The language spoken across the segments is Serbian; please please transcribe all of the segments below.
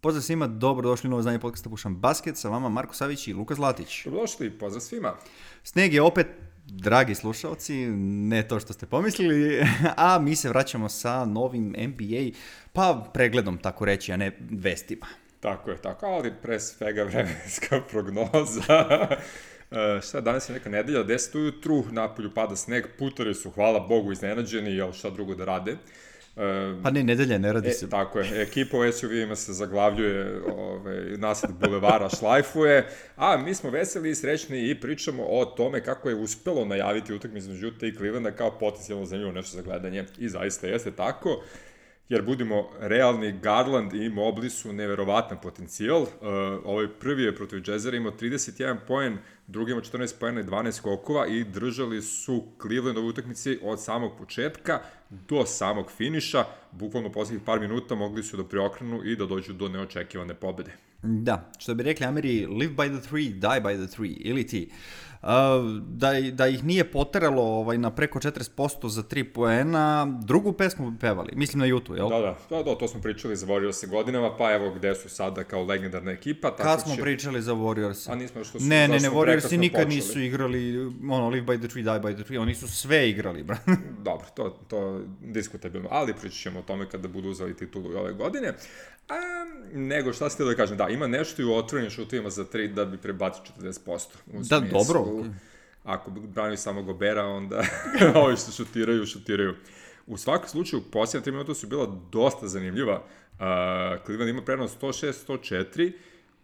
Pozdrav svima, dobrodošli u novo znanje podcasta Pušam Basket, sa vama Marko Savić i Luka Zlatić. Dobrodošli, pozdrav svima. Sneg je opet, dragi slušalci, ne to što ste pomislili, a mi se vraćamo sa novim NBA, pa pregledom, tako reći, a ne vestima. Tako je, tako, ali pre svega vremenska prognoza. Uh, šta, danas je neka nedelja, 10 ujutru, napolju pada sneg, putari su, hvala Bogu, iznenađeni, jel šta drugo da rade. Uh, pa ne, nedelja, ne radi e, se. Tako je, ekipa u SUV-ima se zaglavljuje, ovaj, nasad bulevara šlajfuje, a mi smo veseli i srećni i pričamo o tome kako je uspelo najaviti utakmicu između Utah i Clevelanda kao potencijalno zanimljivo nešto za gledanje. I zaista jeste tako jer budimo realni, Garland i Mobley su neverovatan potencijal. Uh, ovaj prvi je protiv Jazzera imao 31 poen, drugi ima 14 poena i 12 skokova i držali su Cleveland u utakmici od samog početka do samog finiša. Bukvalno poslednjih par minuta mogli su da preokrenu i da dođu do neočekivane pobede. Da, što bi rekli Ameri, live by the three, die by the three, ili ti. Uh, da, da ih nije poteralo ovaj, na preko 40% za 3 poena, drugu pesmu bi pevali, mislim na YouTube, jel? Da, da, da, da, to smo pričali za Warriors godinama, pa evo gde su sada kao legendarna ekipa. Tako Kad smo će... pričali za Warriors? A nismo što su... Ne, ne, ne, Warriors nikad počeli. nisu igrali, ono, live by the tree, die by the tree, oni su sve igrali, bro. Dobro, to, to diskutabilno, ali pričat ćemo o tome kada budu uzeli titulu ove godine. A, nego, šta ste da kažem, da, ima nešto i u otvorenim šutovima za 3 da bi prebacio 40%. U da, smislu, dobro. Okay. Ako bi branio samo Gobera, onda ovi što šutiraju, šutiraju. U svakom slučaju, posljedna 3 minuta su bila dosta zanimljiva. Uh, Cleveland ima prednost 106-104,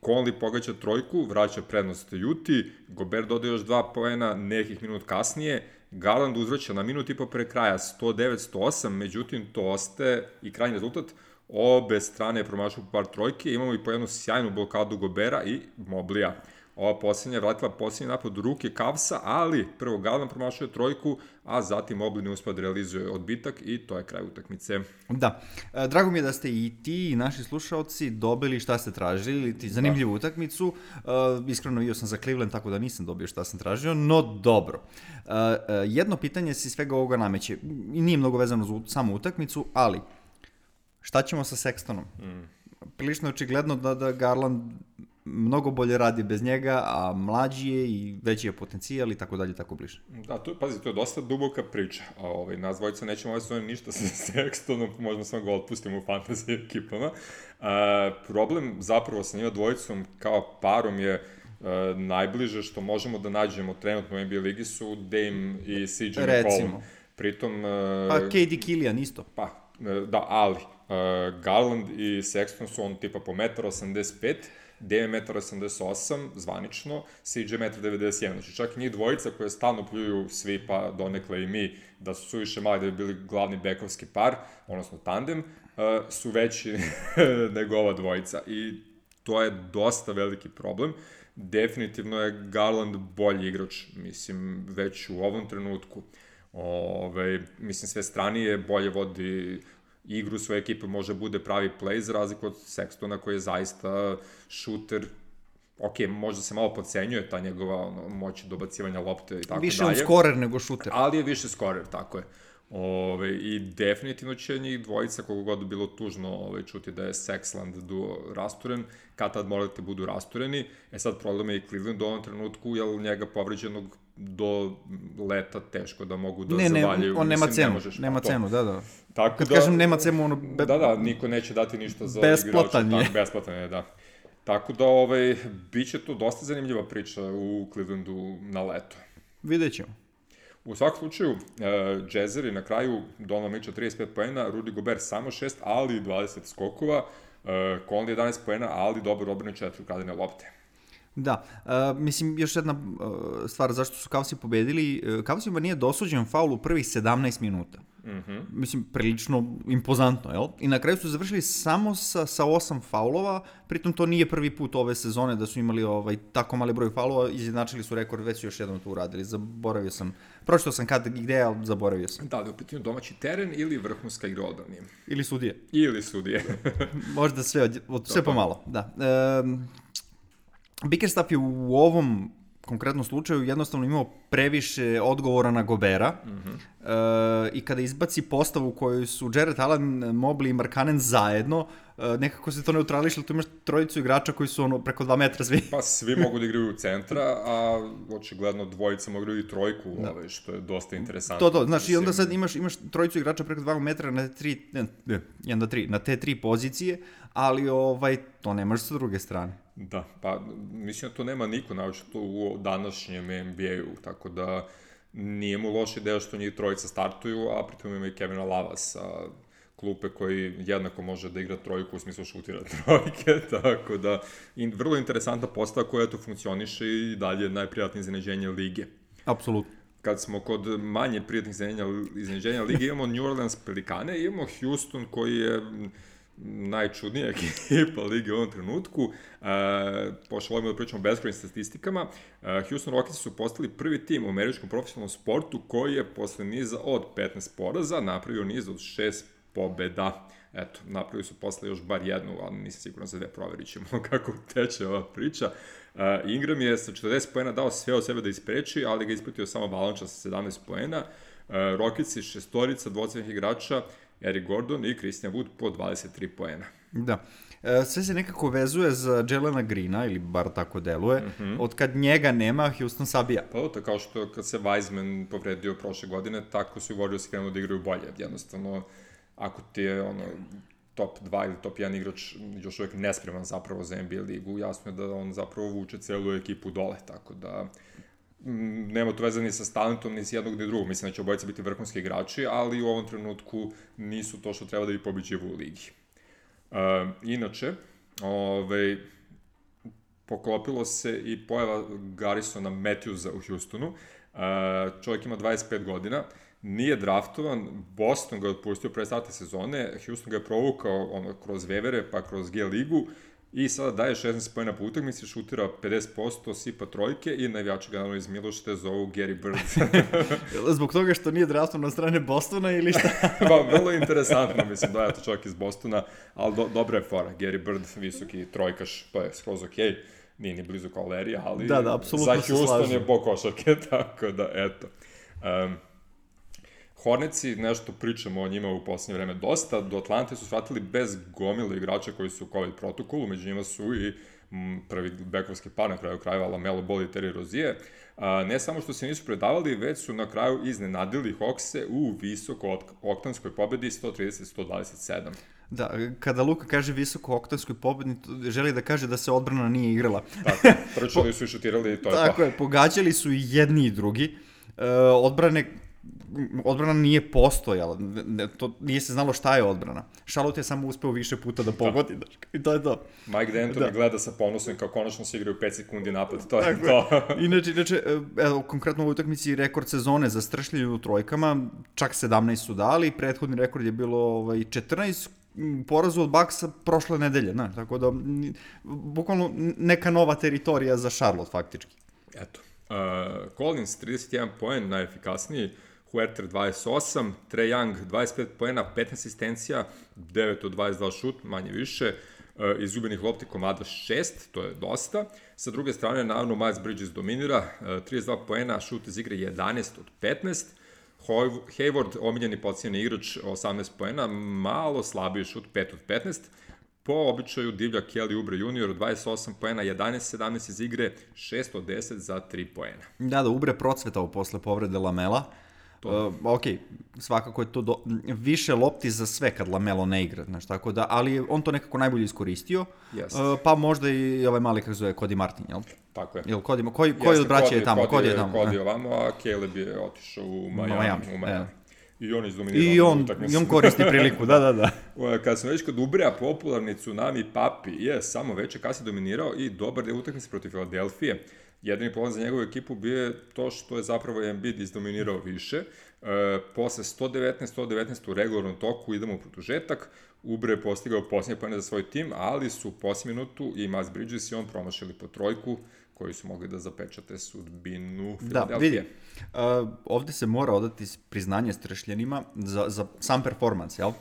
Conley pogađa trojku, vraća prednost Juti, Gober dodaje još dva poena nekih minut kasnije, Garland uzvraća na minut i po pre kraja 109-108, međutim to ostaje i krajnji rezultat Obe strane promašaju par trojke, imamo i po jednu sjajnu blokadu Gobera i Moblija. Ova posljednja je vratila posljednji napad ruke Kavsa, ali prvo Galvan promašuje trojku, a zatim ne uspio da realizuje odbitak i to je kraj utakmice. Da. E, drago mi je da ste i ti i naši slušalci dobili šta ste tražili, ti zanimljivu da. utakmicu. E, iskreno bio sam za Cleveland, tako da nisam dobio šta sam tražio, no dobro. E, jedno pitanje se svega ovoga nameće. Nije mnogo vezano za samu utakmicu, ali Šta ćemo sa Sextonom? Mm. Prilično očigledno da, da Garland mnogo bolje radi bez njega, a mlađi je i veći je potencijal i tako dalje, tako bliže. Da, to, pazi, to je dosta duboka priča. A, ovaj, nas dvojica nećemo ovaj sezon ništa sa Sextonom, možemo samo ga otpustimo u fantasy ekipama. A, problem zapravo sa njima dvojicom kao parom je Uh, najbliže što možemo da nađemo trenutno u NBA ligi su Dame i CJ McCollum. Pritom... Uh, pa KD Killian isto. Pa, da, ali uh, Garland i Sexton su on tipa po 1,85 m, DM 1,88 zvanično, CJ 1,91 Znači čak i njih dvojica koje stalno pljuju svi pa donekle i mi da su suviše mali da bi bili glavni bekovski par, odnosno tandem, uh, su veći nego ova dvojica. I to je dosta veliki problem. Definitivno je Garland bolji igrač, mislim, već u ovom trenutku. Ove, mislim, sve stranije, bolje vodi igru svoje ekipe može bude pravi play za razliku od Sextona koji je zaista šuter ok, možda se malo podcenjuje ta njegova ono, moć dobacivanja lopte i tako više dalje. Više on skorer nego šuter. Ali je više skorer, tako je. Ove, I definitivno će njih dvojica, koliko god bilo tužno ove, čuti da je Sexland duo rasturen, kad tad morate budu rastureni. E sad problem je i Cleveland u ovom trenutku, jer njega povređenog do leta teško da mogu da ne, zavaljaju. Ne, on nema cenu, ne možeš, nema to. cenu, da, da. Tako Kad da, kažem nema cenu, ono... Be... Da, da, niko neće dati ništa za besplatan igrača. Je. besplatan je, da. Tako da, ovaj, bit će to dosta zanimljiva priča u Clevelandu na leto. Vidjet ćemo. U svakom slučaju, uh, Jazzeri na kraju Donovan Mitchell 35 poena, Rudy Gobert samo 6, ali 20 skokova, uh, Conley 11 poena, ali dobro obrne 4 ukradene lopte. Da, uh, mislim, još jedna uh, stvar zašto su Kavsi pobedili, uh, Kavsima nije dosuđen faul u prvih 17 minuta. Mm -hmm. Mislim, prilično impozantno, jel? I na kraju su završili samo sa, sa osam faulova, pritom to nije prvi put ove sezone da su imali ovaj, tako mali broj faulova, izjednačili su rekord, već su još jednom to uradili, zaboravio sam, pročito sam kada i gde, ali zaboravio sam. Da, da u pitanju domaći teren ili vrhunska igra odbrane. Ili sudije. Ili sudije. Možda sve, od, od, sve pomalo, da. E, Bickerstaff je u ovom konkretnom slučaju jednostavno imao previše odgovora na Gobera mm -hmm. uh, i kada izbaci postavu koju su Jared Allen, Mobley i Markanen zajedno, nekako se to neutrališe, tu imaš trojicu igrača koji su ono preko dva metra svi. Pa svi mogu da igraju u centra, a očigledno dvojica mogu da igraju i trojku, da. ovaj, što je dosta interesantno. To, to, znaš, i onda sad imaš, imaš trojicu igrača preko dva metra na tri, ne, ne, jedan do tri, na te tri pozicije, ali ovaj, to nemaš sa druge strane. Da, pa mislim da to nema niko, to u današnjem NBA-u, tako da nije mu loš ideja što njih trojica startuju, a pritom ima i Kevina Lava sa klupe koji jednako može da igra trojku u smislu šutira trojke, tako da in, vrlo interesantna postava koja to funkcioniše i dalje najprijatnije iznenađenje lige. Apsolutno. Kad smo kod manje prijatnih iznenađenja lige, imamo New Orleans Pelikane, imamo Houston koji je najčudnija ekipa lige u ovom trenutku. E, pošto volimo da pričamo o beskrojnim statistikama, e, Houston Rockets su postali prvi tim u američkom profesionalnom sportu koji je posle niza od 15 poraza napravio niz od 6 pobeda. Eto, napravili su posle još bar jednu, ali nisam siguran za dve, proverit ćemo kako teče ova priča. Uh, Ingram je sa 40 poena dao sve od sebe da ispreči, ali ga ispratio samo Valanča sa 17 poena. Uh, Rockets i šestorica dvocenih igrača, Eric Gordon i Christian Wood po 23 poena. Da. E, sve se nekako vezuje za Jelena Greena, ili bar tako deluje. Mm -hmm. Od kad njega nema, Houston sabija. Pa to kao što kad se Wiseman povredio prošle godine, tako su i Warriors krenuli da igraju bolje. Jednostavno, ako ti je ono, top 2 ili top 1 igrač još uvek nespreman zapravo za NBA ligu, jasno je da on zapravo vuče celu ekipu dole, tako da nema to veze ni sa talentom, ni s jednog ni drugog. Mislim da će obojice biti vrhunski igrači, ali u ovom trenutku nisu to što treba da bi pobiđevu u ligi. Uh, inače, ovaj, poklopilo se i pojava Garrisona Matthewsa u Houstonu. Uh, čovjek ima 25 godina, nije draftovan, Boston ga otpustio pre starte sezone, Houston ga je provukao ono, kroz Vevere pa kroz G ligu, I sada daje 16 pojena po utakmici, šutira 50%, sipa trojke i najvijači ga naravno iz Milošte zovu Gary Bird. Zbog toga što nije draftom na strane Bostona ili šta? pa, vrlo interesantno, mislim, da je to čovjek iz Bostona, ali do, dobra je fora. Gary Bird, visoki trojkaš, to je skroz okej. Okay. Nije ni blizu kao Larry, ali da, da, za Houston je bo košarke, tako da, eto. Um, Horneci, nešto pričamo o njima u poslednje vreme dosta, do Atlante su shvatili bez gomile igrača koji su u COVID protokolu, među njima su i m, prvi bekovski par na kraju krajeva Lamelo Ball i Terry Rozier. A, ne samo što se nisu predavali, već su na kraju iznenadili Hawkse u visoko oktanskoj pobedi 130-127. Da, kada Luka kaže visoko oktanskoj pobedi, želi da kaže da se odbrana nije igrala. Tako, trčali su i šutirali i to je to. Tako je, pogađali su i jedni i drugi. E, odbrane odbrana nije postojala, ne, to nije se znalo šta je odbrana. Charlotte je samo uspeo više puta da pogodi, da. i to je to. Mike D'Antoni da. gleda sa ponosom kao konačno se igraju 5 sekundi napad, to je to. inače, inače, evo, konkretno u utakmici rekord sezone za stršljenje u trojkama, čak 17 su dali, prethodni rekord je bilo ovaj, 14, porazu od Baksa prošle nedelje, znaš, tako da, bukvalno neka nova teritorija za Charlotte, faktički. Eto. Uh, Collins, 31 poen, najefikasniji, Huerter 28, Trae Young 25 poena, 15 asistencija, 9 od 22 šut, manje više, e, izgubenih lopti komada 6, to je dosta. Sa druge strane, naravno, Miles Bridges dominira, 32 e, poena, šut iz igre 11 od 15, Hayward, omiljeni pocijeni igrač, 18 poena, malo slabiji šut, 5 od 15, po običaju divlja Kelly Ubre junior, 28 poena, 11-17 iz igre, 6 od 10 za 3 poena. Da, da, Ubre procvetao posle povrede Lamela, To. Uh, ok, svakako je to do, više lopti za sve kad Lamelo ne igra, znaš, tako da, ali on to nekako najbolje iskoristio, yes. uh, pa možda i ovaj mali, kako zove, Cody Martin, jel? Tako je. Jel, Cody, koji, koji od braća je tamo? Cody je tamo. Cody je ovamo, a Caleb je otišao u Miami. Miami. U Miami. Yeah. I on izdominirao. I on, i on koristi priliku, da, da, da. Kad sam već kod Ubreja, popularni Tsunami Papi je samo veće kasi dominirao i dobar je utakmice protiv Filadelfije. Jedini problem za njegovu ekipu bio je to što je zapravo Embiid izdominirao više. E, posle 119-119 u regularnom toku idemo u produžetak. Ubre je postigao posljednje pojene za svoj tim, ali su u posljednju minutu i Miles Bridges i on promašili po trojku koji su mogli da zapečate sudbinu. Da, vidi, uh, ovde se mora odati priznanje strešljenima za, za sam performans, jel? Uh,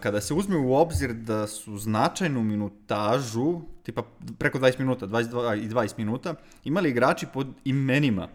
kada se uzme u obzir da su značajnu minutažu, tipa preko 20 minuta, 22 i 20 minuta, imali igrači pod imenima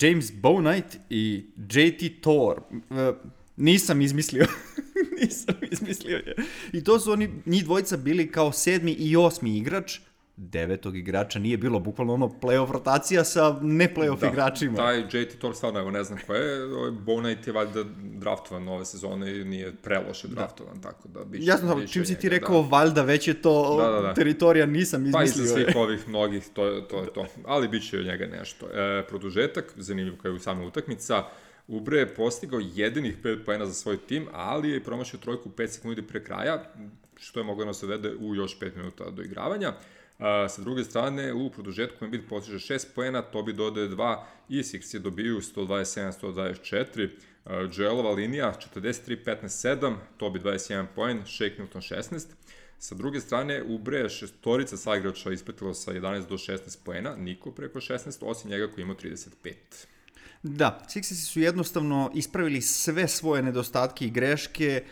James Bownite i JT Thor. E, nisam izmislio. nisam izmislio je. I to su oni, njih dvojica bili kao sedmi i osmi igrač, devetog igrača nije bilo, bukvalno ono playoff rotacija sa ne playoff Da, igračima. Taj JT Thor stvarno, evo ne znam ko je, ovaj Bonite je valjda draftovan ove sezone i nije preloše draftovan, tako da biće... Jasno, biće čim si ti rekao valjda, već je to Da, da, da. teritorija, nisam Pa i sa izmislio. svih ovih mnogih, to je to. Je to. Ali bit će od njega nešto. E, produžetak, zanimljiv kao i sama utakmica, Ubre je postigao jedinih 5 poena za svoj tim, ali je promašio trojku 5 sekundi pre kraja, što je moglo da se vede u još 5 minuta do igravanja. Sa druge strane, u produžetku Embiid postiže 6 poena, Tobi dodaje 2 i Sixi dobiju 127-124. Joelova linija 43-15-7, Tobi 21 poen, Shake Milton 16. Sa druge strane, Ubre šestorica saigrača ispratilo sa 11 do 16 poena, niko preko 16, osim njega koji ima 35. Da, Sixersi su jednostavno ispravili sve svoje nedostatke i greške e,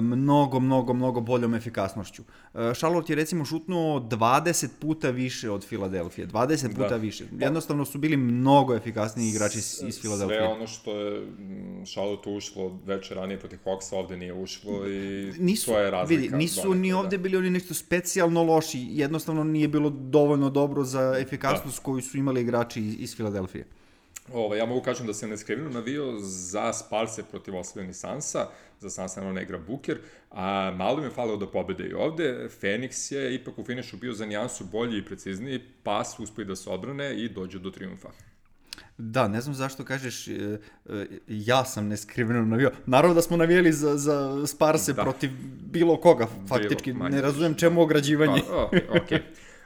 mnogo, mnogo, mnogo boljom efikasnošću. E, Charlotte je recimo šutnuo 20 puta više od Filadelfije, 20 puta Da. više. Jednostavno su bili mnogo efikasniji igrači iz, iz Filadelfije. Sve ono što je mm, Charlotte ušlo večer ranije protiv Hawksa ovde nije ušlo i nisu, to je razlika. vidi, nisu donekle, ni da. ovde bili oni nešto specijalno loši, jednostavno nije bilo dovoljno dobro za efikasnost Da. koju su imali igrači iz, iz Filadelfije. Ovo, ja mogu kažem da se neskriveno navio za Sparse protiv osvojenih Sansa, za Sansa naravno ne igra Booker, a malo im je falilo da pobede i ovde. Phoenix je ipak u finišu bio za nijansu bolji i precizniji, pa su uspeli da se odbrane i dođu do triumfa. Da, ne znam zašto kažeš, e, e, ja sam neskriveno navio. Naravno da smo navijeli za, za Sparse Da. protiv bilo koga, faktički. manje ne razumem čemu ograđivanje. Pa, ok, ok.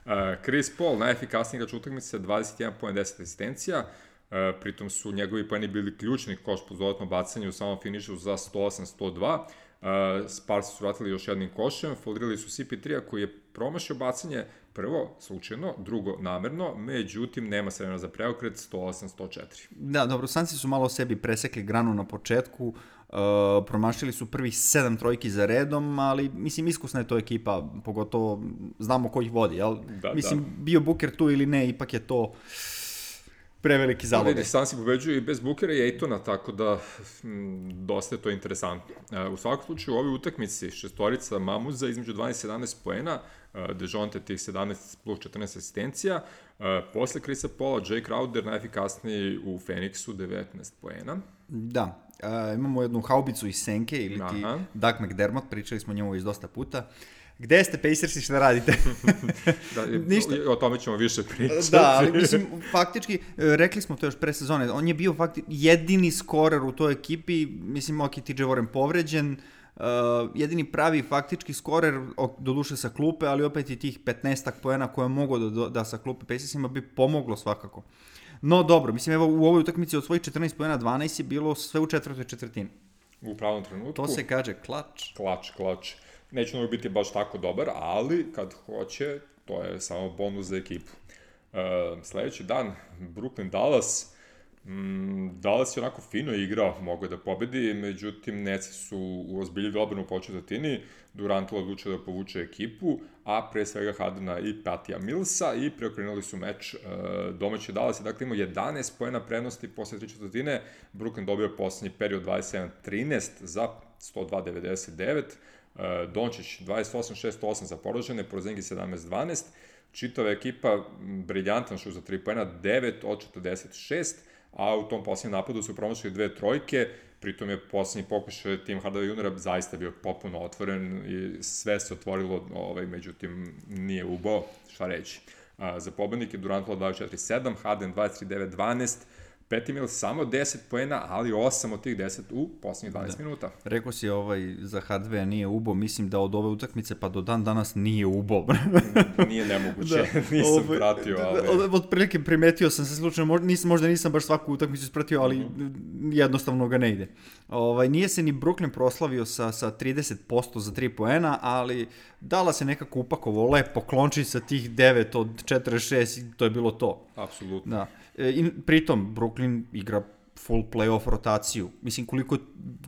Uh, Chris Paul, najefikasniji igrač utakmice, 21 poen, 10 asistencija. Uh, pritom su njegovi poeni bili ključni koš po dodatno bacanje u samom finišu za 108-102. Uh, Sparsi su vratili još jednim košem, folirali su CP3-a koji je promašio bacanje prvo slučajno, drugo namerno, međutim nema vremena za preokret 108-104. Da, dobro, Sansi su malo sebi presekli granu na početku, uh, promašili su prvih sedam trojki za redom, ali mislim iskusna je to ekipa, pogotovo znamo ko ih vodi, jel? Da, mislim, da. bio Booker tu ili ne, ipak je to preveliki Ali zalogaj. Sansi pobeđuju i bez Bukera i Ejtona, tako da m, dosta je to interesantno. E, u svakom slučaju u ovoj utakmici šestorica Mamuza između 12 i 17 poena, e, Dejonte tih 17 plus 14 asistencija, e, posle Krisa Paula, Jay Crowder najefikasniji u Phoenixu 19 poena. Da, imamo jednu haubicu iz Senke ili ti Aha. Doug McDermott, pričali smo o njemu već dosta puta. Gde ste Pacersi, šta radite? Da, Ništa. O tome ćemo više pričati. da, ali mislim, faktički, e, rekli smo to još pre sezone, on je bio fakti, jedini skorer u toj ekipi, mislim, ok, TJ Warren povređen, uh, jedini pravi faktički skorer, doduše sa klupe, ali opet i tih 15 poena koje je mogao da, da, da sa klupe Pacersima bi pomoglo svakako. No dobro, mislim, evo u ovoj utakmici od svojih 14 poena 12 je bilo sve u četvrtoj četvrtini. U pravom trenutku. To se kaže klač. klač, klač. Neće mnogo biti baš tako dobar, ali kad hoće, to je samo bonus za ekipu. Uh, sledeći dan, Brooklyn Dallas, Mm, Dallas je onako fino igrao, mogao da pobedi, međutim Neci su ozbiljili obranu u početotini, Durant odlučio da povuče ekipu, a pre svega Hardena i Patija Millsa i preokrenuli su meč e, domaći Dallas je dakle imao 11 pojena prednosti posle tri četvrtine, Brooklyn dobio poslednji period 27-13 za 102-99, e, Dončić 28-6-8 za poražene, Porzingi 17-12, čitava ekipa briljantan šut za 3 pojena, 9 od 46, a u tom posljednjem napadu su promašili dve trojke, pritom je posljednji pokušaj tim Hardaway Junera zaista bio potpuno otvoren i sve se otvorilo, ovaj, međutim nije ubao, šta reći. A, za pobednike Durantova 24-7, Harden 23-9-12, Peti Mills samo 10 poena, ali 8 od tih 10 u posljednjih 12 da. minuta. Rekao si ovaj, za Hardware nije ubo, mislim da od ove utakmice pa do dan danas nije ubo. Nije nemoguće, da, nisam Ovaj, pratio, ali... Od, od prilike primetio sam se slučajno, možda nisam, možda nisam baš svaku utakmicu spratio, ali Mhm. jednostavno ga ne ide. Ovaj, nije se ni Brooklyn proslavio sa, sa 30% za 3 poena, ali Dallas je nekako upakovao lepo klonči sa tih 9 od 46 i to je bilo to. Apsolutno. Da. E, I pritom Brooklyn igra full playoff rotaciju. Mislim, koliko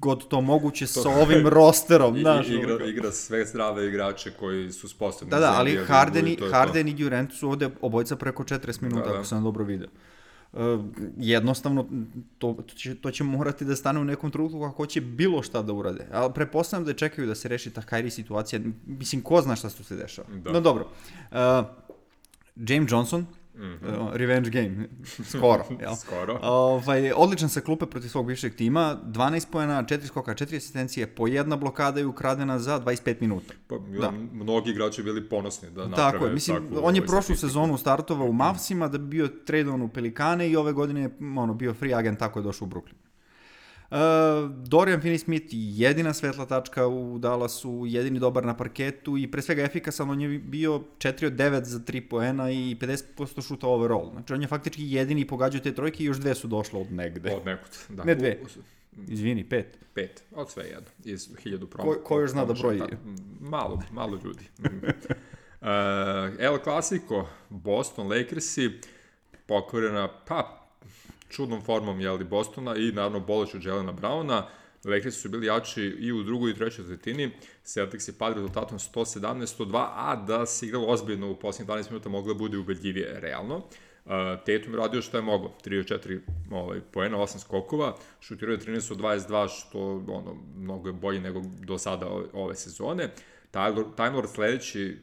god to moguće to, sa ovim rosterom, I, znaš. igra, igra sve zdrave igrače koji su sposobni. Da, da, ali Harden, i, Harden i Durant su ovde obojca preko 40 minuta, Da, da. ako sam dobro video. Uh, jednostavno to, to, će, to će morati da stane u nekom trenutku kako će bilo šta da urade. Ali prepostavljam da čekaju da se reši ta Kyrie situacija. Mislim, ko zna šta se dešava. Da. No dobro. Uh, James Johnson, Mm -hmm. Revenge game, skoro. Jel? skoro. Ovaj, odličan sa klupe protiv svog bivšeg tima, 12 pojena, 4 skoka, 4 asistencije, po jedna blokada je ukradena za 25 minuta. Pa, da. Mnogi igrači bili ponosni da naprave tako. Je, mislim, takvu, on je ovaj, prošlu sezonu startovao u Mavsima da bi bio tradovan u Pelikane i ove godine je ono, bio free agent, tako je došao u Brooklyn. Uh, Dorian Finney-Smith jedina svetla tačka u Dallasu, jedini dobar na parketu i pre svega efikasan, on je bio 4 od 9 za 3 poena i 50% šuta overall. Znači on je faktički jedini pogađao te trojke i još dve su došle od negde. Od nekud, da. Ne dve. Izvini, pet. Pet, od sve jedno, iz hiljadu prom. Ko, ko još zna da broji? Malo, malo ljudi. uh, El Clasico, Boston Lakersi, pokorena, pa čudnom formom jeli, Bostona i naravno boleć od Jelena Browna. Lakersi su bili jači i u drugoj i trećoj tretini. Celtics je pad rezultatom 117-102, a da se igralo ozbiljno u posljednjih 12 minuta moglo da bude ubedljivije realno. Uh, Tatum je radio što je mogo, 3 od 4 ovaj, poena, 8 skokova, šutirao je 13 od 22, što ono, mnogo je bolje nego do sada ove, ove sezone. Tyler, Tyler sledeći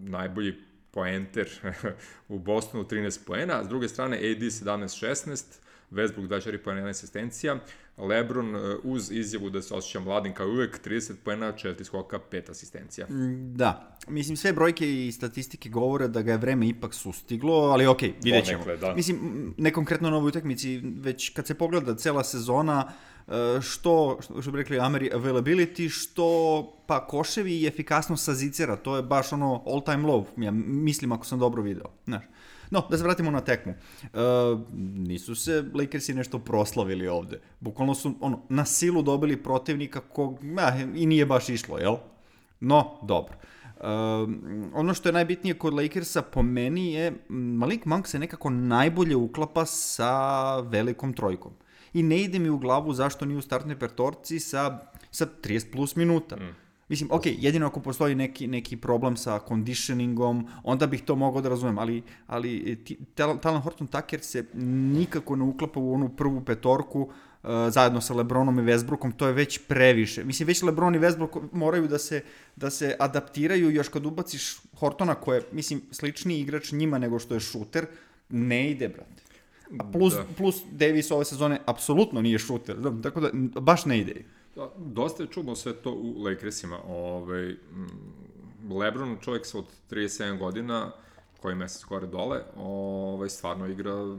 najbolji poenter u Bostonu 13 poena, a s druge strane AD 17-16, Westbrook 24 poena, 1 asistencija, Lebron uh, uz izjavu da se osjeća mladim kao uvek, 30 poena, 4 skoka, 5 asistencija. Mm, da, mislim sve brojke i statistike govore da ga je vreme ipak sustiglo, ali okej, okay, vidjet ćemo. da. Mislim, ne konkretno na ovoj utakmici, već kad se pogleda cela sezona, E, što, što bi rekli Ameri, availability, što pa koševi i efikasnost sa zicera, to je baš ono all time low, ja mislim ako sam dobro video, znaš. No, da se vratimo na tekmu. E, nisu se Lakersi nešto proslavili ovde. Bukvalno su ono, na silu dobili protivnika kog eh, i nije baš išlo, jel? No, dobro. Uh, ono što je najbitnije kod Lakersa po meni je Malik Monk se nekako najbolje uklapa sa velikom trojkom i ne ide mi u glavu zašto nije u startnoj petorci sa, sa 30 plus minuta. Mm. Mislim, ok, jedino ako postoji neki, neki problem sa conditioningom, onda bih to mogao da razumem, ali, ali ti, Talan Horton Tucker se nikako ne uklapa u onu prvu petorku uh, zajedno sa Lebronom i Westbrookom, to je već previše. Mislim, već Lebron i Westbrook moraju da se, da se adaptiraju, još kad ubaciš Hortona, koji je, mislim, sličniji igrač njima nego što je šuter, ne ide, brate. A plus, da. plus Davis ove sezone apsolutno nije šuter, da, tako da baš ne ide. Da, dosta je čudno sve to u Lakersima. Ovaj, Lebron, čovjek sa od 37 godina, koji mesec gore dole, ovaj, stvarno igra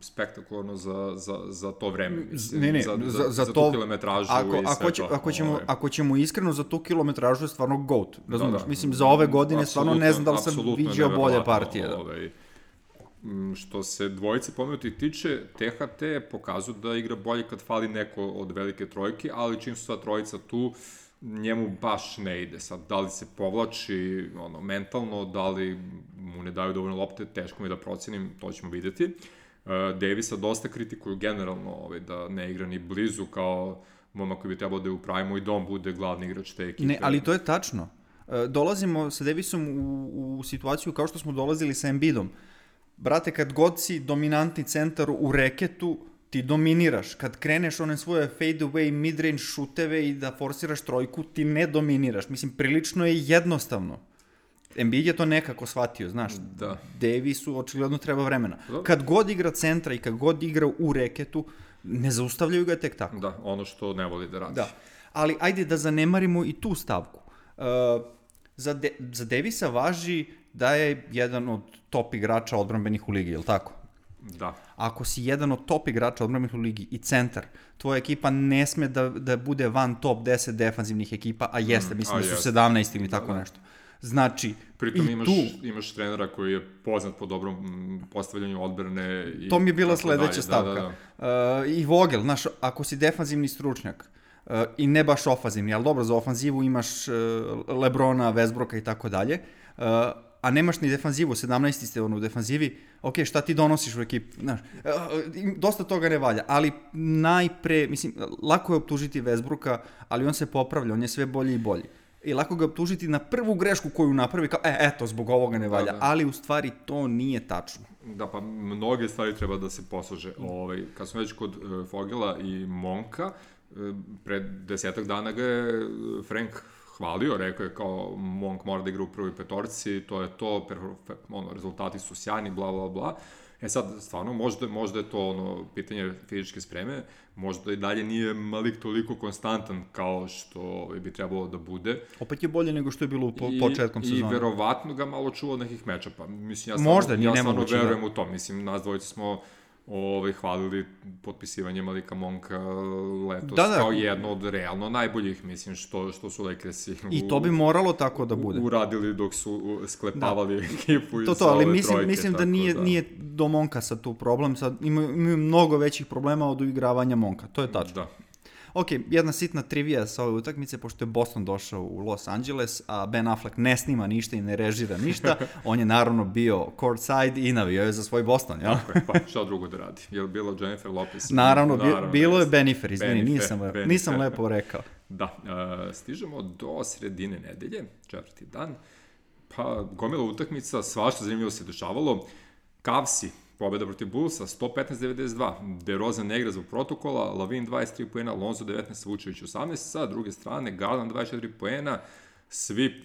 spektakularno za, za, za to vreme. Mislim, ne, ne, za, za, za, za to, tu kilometražu ako, i sve ako, će, to. ako, ćemo, ovaj. ako ćemo iskreno za tu kilometražu je stvarno GOAT, razumiješ? Da, da. Mislim, za ove godine stvarno ne znam da li sam vidio bolje partije. Da. Ovaj, Mm, što se dvojice pomenutih tiče, THT pokazuje da igra bolje kad fali neko od velike trojke, ali čim su sva trojica tu, njemu baš ne ide. Sad, da li se povlači ono, mentalno, da li mu ne daju dovoljno lopte, teško mi da procenim, to ćemo videti. Uh, Davisa dosta kritikuju generalno ovaj, da ne igra ni blizu kao momak koji bi trebalo da je u prime i dom bude glavni igrač te ekipe. Ne, ali to je tačno. E, Dolazimo sa Davisom u, u situaciju kao što smo dolazili sa Embiidom. Brate, kad god si dominantni centar u reketu, ti dominiraš. Kad kreneš one svoje fade away, midrange šuteve i da forsiraš trojku, ti ne dominiraš. Mislim, prilično je jednostavno. Embiid je to nekako shvatio, znaš. Da. Davisu očigledno treba vremena. Kad god igra centra i kad god igra u reketu, ne zaustavljaju ga tek tako. Da, ono što ne voli da radi. Da. Ali ajde da zanemarimo i tu stavku. Uh, za, De za Davisa važi da je jedan od top igrača odbranbenih u ligi, je li tako? Da. Ako si jedan od top igrača odbranbenih u ligi i centar, tvoja ekipa ne sme da, da bude van top 10 defanzivnih ekipa, a jeste, mm, mislim a da su jeste. 17 ili tako Da, da. nešto. Znači, Pritom i imaš, tu, imaš trenera koji je poznat po dobrom postavljanju odbrane. I to mi je bila tako dalje. sledeća stavka. Da, da, da. Uh, I Vogel, znaš, ako si defanzivni stručnjak, uh, i ne baš ofanzivni, ali dobro, za ofanzivu imaš uh, Lebrona, Westbrooka i tako dalje, a nemaš ni defanzivu, 17. ste ono u defanzivi, ok, šta ti donosiš u ekipu, znaš, uh, dosta toga ne valja, ali najpre, mislim, lako je optužiti Westbrooka, ali on se popravlja, on je sve bolji i bolji. i lako ga optužiti na prvu grešku koju napravi, kao, e, eto, zbog ovoga ne valja, da. ali u stvari to nije tačno. Da, pa mnoge stvari treba da se posluže. Ovaj, kad smo već kod uh, Fogela i Monka, uh, pred desetak dana ga je e, Frank hvalio, rekao je kao Monk mora da igra u prvoj petorci, to je to, ono, rezultati su sjajni, bla, bla, bla. E sad, stvarno, možda, možda je to ono, pitanje fizičke spreme, možda i dalje nije Malik toliko konstantan kao što bi trebalo da bude. Opet je bolje nego što je bilo po, I, početkom sezona. I verovatno ga malo čuva od nekih mečapa. Mislim, ja stvarno, možda, ja stvarno nemoguće, verujem da. u to. Mislim, nas dvojice smo ovaj, hvalili potpisivanje Malika Monka letos Da, da. kao jedno od realno najboljih, mislim, što, što su Lakersi I to bi moralo tako da bude. uradili dok su sklepavali da. ekipu iz To to, ali mislim, trojke, mislim da nije, nije do Monka sad tu problem, sad imaju, imaju mnogo većih problema od uigravanja Monka, to je tačno. Da. Ok, jedna sitna trivija sa ove utakmice, pošto je Boston došao u Los Angeles, a Ben Affleck ne snima ništa i ne režira ništa, on je naravno bio courtside i navio je za svoj Boston, jel? Tako je, pa šta drugo da radi? Je li bilo Jennifer Lopez? Naravno, bi, bilo je. Benifer, izvini, Benifer, nisam, Benifer. nisam lepo rekao. Da, e, stižemo do sredine nedelje, četvrti dan, pa gomila utakmica, svašta zanimljivo se dešavalo. Kavsi, pobeda protiv Bullsa, 115-92, DeRozan ne igra zbog protokola, Lavin 23 poena, Lonzo 19, Vučević 18, sa druge strane Garland 24 poena, svi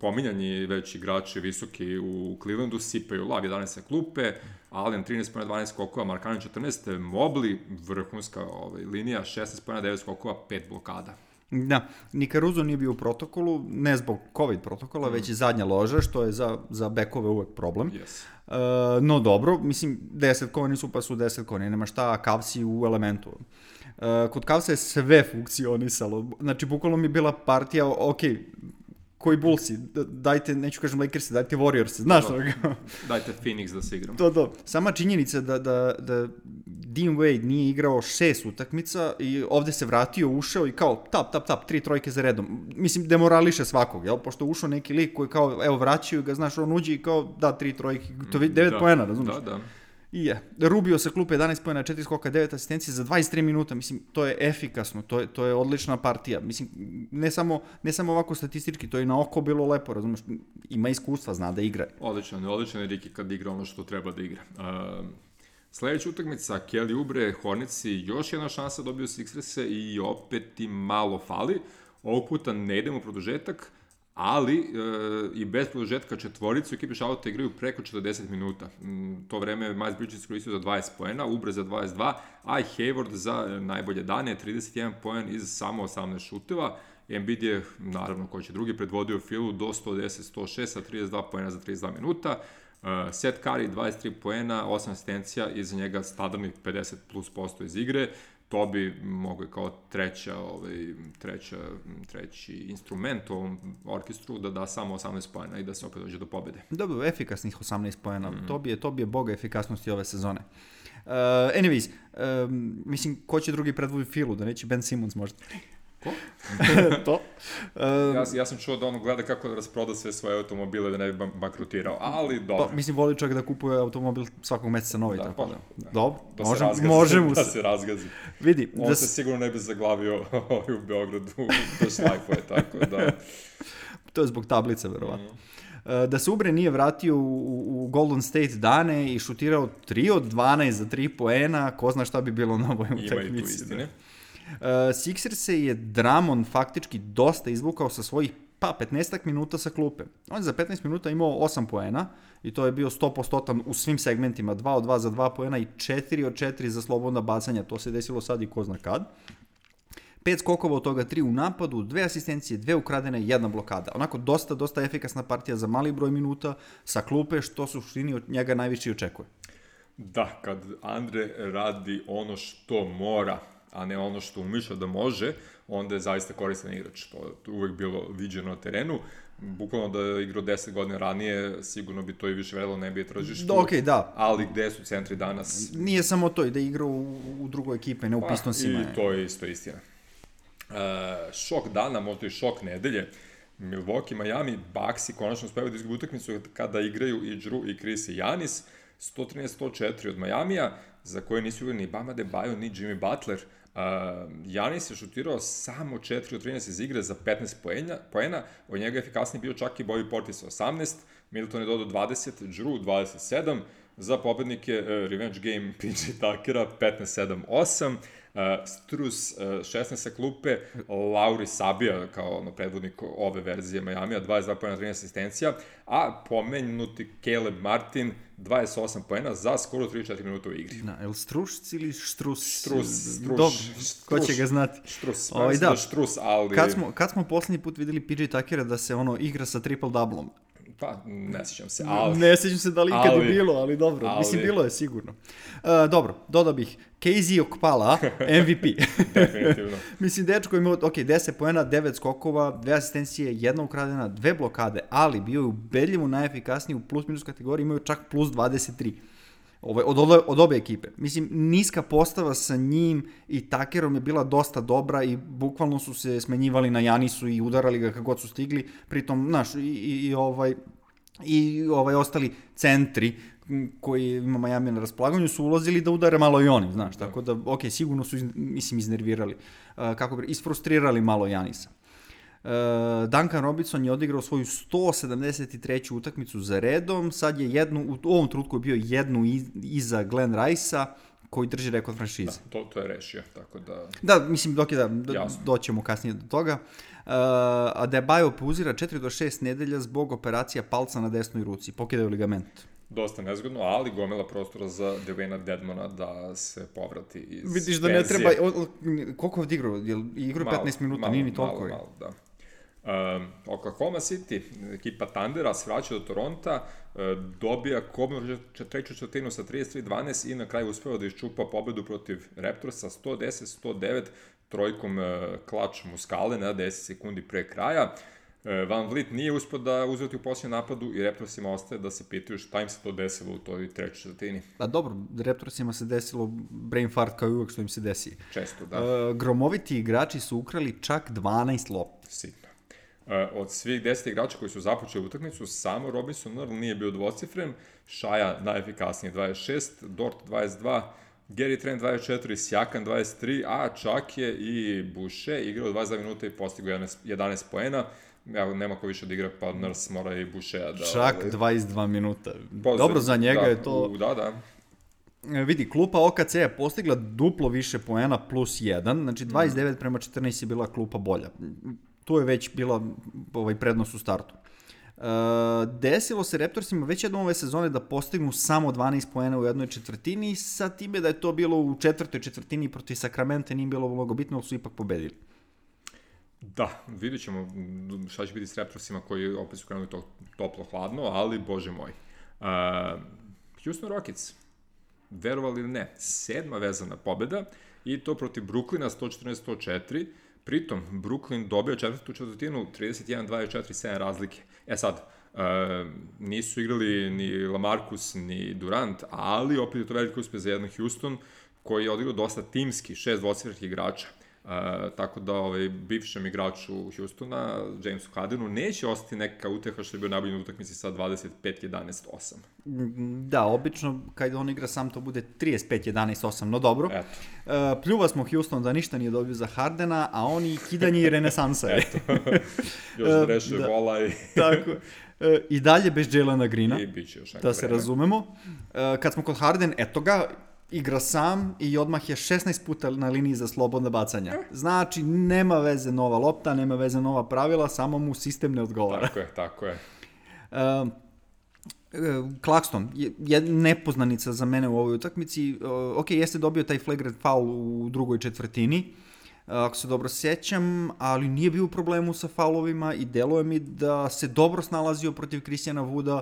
pominjani već igrači visoki u Clevelandu sipaju Lav 11 sa klupe, Allen 13 pojena 12 skokova, Markanen 14, Mobley vrhunska ovaj, linija 16 pojena 9 skokova, 5 blokada. Da, ni Caruso nije bio u protokolu, ne zbog COVID protokola, već i zadnja loža, što je za, za bekove uvek problem. Yes. E, no dobro, mislim, 10 koni su pa su 10 koni, nema šta, a Kavsi u elementu. E, kod Kavsa je sve funkcionisalo, znači bukvalno mi je bila partija, ok, koji Bullsi, d- dajte, neću kažem Lakersi, dajte Warriors, znaš što Dajte Phoenix da se igram. To, to. Sama činjenica da, da, da Dean Wade nije igrao šest utakmica i ovde se vratio, ušao i kao tap, tap, tap, tri trojke za redom. Mislim, demorališe svakog, jel? Pošto ušao neki lik koji kao, evo, vraćaju ga, znaš, on uđe i kao, da, tri trojke, to je devet da, poena, razumiješ? Da, da. I je. Rubio sa klupe 11 pojena, 4 skoka, 9 asistencije za 23 minuta. Mislim, to je efikasno, to je, to je odlična partija. Mislim, ne samo, ne samo ovako statistički, to je i na oko bilo lepo, razumeš? Ima iskustva, zna da igra. Odličan, odličan je Riki kad igra ono što treba da igra. Uh, sledeća utakmica, Kelly Ubre, Hornici, još jedna šansa dobio Sixerse i opet im malo fali. Ovog puta ne idemo u produžetak, ali e, i bez produžetka četvoricu ekipe Šalota igraju preko 40 minuta. Mm, to vreme Miles Bridges koristio za 20 poena, Ubre za 22, a i Hayward za e, najbolje dane, 31 poen iz samo 18 šuteva. Embiid je, naravno, ko će drugi, predvodio Filu do 110-106 sa 32 poena za 32 minuta. Uh, Seth Curry 23 poena, 8 asistencija, iza njega standardnih 50 plus posto iz igre. To bi mogo je kao treća, ovaj, treća, treći instrument u ovom orkestru da da samo 18 poena i da se opet dođe do pobede. Dobro, efikasnih 18 poena. Mm. To, bi je, to bi je boga efikasnosti ove sezone. Uh, anyways, um, mislim, ko će drugi predvodi Filu, da neće Ben Simmons možda? Ko? to. Uh, Ja, ja sam čuo da on gleda kako da rasproda sve svoje automobile da ne bi ban- bankrotirao, ali dobro. pa, mislim, voli čovjek da kupuje automobil svakog meseca novi, Da, tako pa, da. da. Dobro, da se može, razgazi, može mu da se. se razgazi. Vidi, On da, se sigurno ne bi zaglavio ovaj u Beogradu do šlajfuje, tako da... to je zbog tablice, verovatno. Uh, da se Ubre nije vratio u, u- Golden State dane i šutirao 3 od 12 za 3 poena, ko zna šta bi bilo na ovoj Ima i tu utakmici. istine. Uh, Sixers se je Dramon faktički dosta izvukao sa svojih pa 15 minuta sa klupe. On je za 15 minuta imao 8 poena i to je bio 100% u svim segmentima, 2 od 2 za 2 poena i 4 od 4 za slobodna bacanja. To se desilo sad i ko zna kad. Pet skokova od toga, tri u napadu, dve asistencije, dve ukradene, jedna blokada. Onako dosta, dosta efikasna partija za mali broj minuta sa klupe, što suštini od njega najviše očekuje. Da, kad Andre radi ono što mora, a ne ono što umišlja da može, onda je zaista koristan igrač. To je uvek bilo viđeno na terenu. Bukvalno da je igrao 10 godina ranije, sigurno bi to i više vredilo ne bi je tržištu. Da, okej, da. Ali gde su centri danas? Nije samo to i da igra u, u drugoj ekipe, ne u Pistonsima. Pa, I to je isto istina. Uh, šok dana, možda i šok nedelje. Milwaukee, Miami, Bucks i konačno uspevaju da izgubi utakmicu kada igraju i Drew i Chris i Janis. 113-104 od Majamija, za koje nisu igrali ni Bama Debajo, ni Jimmy Butler. Janis je šutirao samo 4 od 13 iz igre za 15 poena, poena od njega je efikasniji bio čak i Bobby Portis 18, Middleton je dodao 20, Drew 27, za pobednike uh, Revenge Game PJ Tuckera 15-7-8, Uh, Strus uh, 16 sa klupe, Lauri Sabija kao ono, predvodnik ove verzije Majamija, 22 pojena, 13 asistencija, a pomenuti Caleb Martin 28 pojena za skoro 3-4 minuta u igri. Da, el Strušc ili Štrus? Strus, Strus, Dobro, ko će ga znati? Štrus, Ovaj, da. da. Štrus, ali... Kad smo, kad smo poslednji put videli PJ Tuckera da se ono igra sa triple-doublom? Pa, ne sjećam se, ali... Ne sjećam se da li ikad je bilo, ali dobro. ali- Mislim, bilo je sigurno. Uh, dobro, dodao bih. Casey Okpala, MVP. Definitivno. Mislim, dečko je imao, ok, 10 poena, 9 skokova, dve asistencije, jedna ukradena, dve blokade, ali bio je ubedljivo najefikasniji u plus-minus kategoriji, imao je čak plus 23. Ovaj, od, od, od obe ekipe. Mislim, niska postava sa njim i Takerom je bila dosta dobra i bukvalno su se smenjivali na Janisu i udarali ga kako su stigli. Pritom, znaš, i, i, i ovaj, i ovaj ostali centri koji ima Miami na raspolaganju su ulazili da udare malo i oni, znaš, tako da, ok, sigurno su, iz- mislim, iznervirali, uh, kako bi, isfrustrirali malo Janisa. Uh, Duncan Robinson je odigrao svoju 173. utakmicu za redom, sad je jednu, u ovom trutku je bio jednu iz, iza Glenn Rice-a, koji drži rekord franšize. Da, to, to je rešio, tako da... Da, mislim, dok je da, do, Jasno. doćemo kasnije do toga. Uh, a je Bajo pauzira 4 do 6 nedelja zbog operacija palca na desnoj ruci. Pokidaju ligament. Dosta nezgodno, ali gomila prostora za Devena Dedmona da se povrati iz Vidiš da ne penzije. treba... O, o, koliko je odigrao? Jel igrao Malo, 15 minuta? malo, Nije ni toliko. Malo, je. malo, da. Um, Oklahoma City, ekipa Tandera, se vraća do Toronta, uh, dobija kobnu treću četvrtinu sa 33-12 i na kraju uspeva da iščupa pobedu protiv Raptorsa 110-109 trojkom uh, klač Muskale na 10 sekundi pre kraja. Uh, Van Vliet nije uspio da uzveti u posljednjem napadu i Raptorsima ostaje da se pitaju šta im se to desilo u toj trećoj četvrtini. A dobro, Raptorsima se desilo brain fart kao i uvek što im se desi. Često, da. Uh, gromoviti igrači su ukrali čak 12 lopti. Sitno. E, od svih 10 igrača koji su započeli utakmicu, samo Robinson Earl nije bio dvocifren, Šaja najefikasnije 26, Dort 22, Gary Trent 24, Sjakan 23, a čak je i Buše igrao 22 minuta i postigao 11, 11 poena. Evo, nema ko više da igra, pa Nurse mora i Bušeja da... Čak ovaj, 22 minuta. pa Dobro, za njega da, je to... u- Da, da. E, Vidi, klupa OKC je postigla duplo više poena plus 1, znači 29 prema 14 je bila klupa bolja. Tu je već bila ovaj prednost u startu. E, desilo se Raptorsima već jednom ove sezone da postignu samo 12 poena u jednoj četvrtini, sa time da je to bilo u četvrtoj četvrtini protiv Sakramenta nije bilo mnogo bitno, ali su ipak pobedili. Da, vidjet ćemo šta će biti s Raptorsima koji opet su krenuli to toplo-hladno, ali bože moj. Uh, Houston Rockets, verovali ili ne, sedma vezana pobeda i to protiv Brooklyna 114-104, pritom Brooklyn dobio četvrtu četvrtinu 31-24, 7 razlike. E sad, uh, nisu igrali ni Lamarcus ni Durant, ali opet je to veliki uspeh za jedan Houston koji je odigrao dosta timski, šest dvocifrenih igrača. Uh, tako da ovaj, bivšem igraču Houstona, Jamesu Hardenu, neće ostati neka uteha što je bio najbolji na utakmici sa 25-11-8. Da, obično kad on igra sam to bude 35-11-8, no dobro. Eto, E, pljuva smo Houston da ništa nije dobio za Hardena, a oni kidanje i renesansa je. još E, rešuje da. i, Tako. E, I dalje bez Jelena Grina, i bit će još da se vreme. razumemo. E, kad smo kod Harden, eto ga, igra sam i odmah je 16 puta na liniji za slobodna bacanja. Znači, nema veze nova lopta, nema veze nova pravila, samo mu sistem ne odgovara. Tako je, tako je. E, Klakston je, je nepoznanica za mene u ovoj utakmici. E, ok, jeste dobio taj flagrant foul u drugoj četvrtini, e, ako se dobro sjećam, ali nije bio u problemu sa faulovima i deluje mi da se dobro snalazio protiv Kristijana Vuda.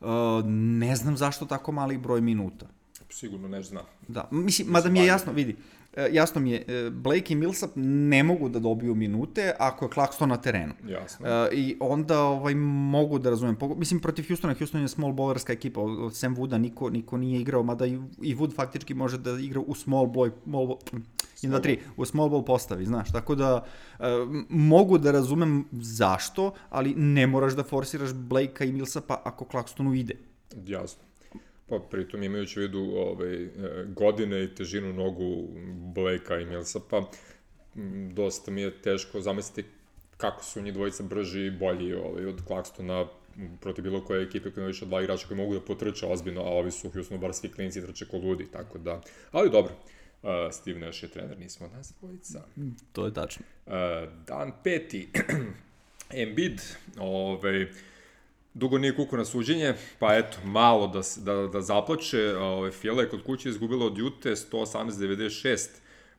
E, ne znam zašto tako mali broj minuta. Sigurno ne zna. Da, mislim, mada mi je jasno, vidi, e, jasno mi je, e, Blake i Millsap ne mogu da dobiju minute ako je Claxton na terenu. Jasno. E, I onda ovaj, mogu da razumem. Mislim, protiv Houstona, Houston je small ballerska ekipa. Od Sam Wooda niko, niko nije igrao, mada i, i Wood faktički može da igra u small ball, small ball, i na tri, u small ball postavi, znaš. Tako da e, mogu da razumem zašto, ali ne moraš da forsiraš Blakea i Millsapa ako Claxtonu ide. Jasno. Pa pritom imajući u vidu ovaj, e, godine i težinu nogu Blakea i Millsapa, dosta mi je teško zamisliti kako su njih dvojica brži i bolji ovaj, od Claxtona protiv bilo koje ekipe koja ima više dva igrača koji mogu da potrče ozbiljno, a ovi su u Houstonu bar svi klinci trče ko ludi, tako da, ali dobro. Uh, Steve Nash je trener, nismo nas dvojica. To je tačno. Uh, dan peti, Embiid, ovaj, dugo nije kuko na suđenje, pa eto, malo da, da, da zaplače. Ove, Fijela je kod kuće izgubila od Jute 118-96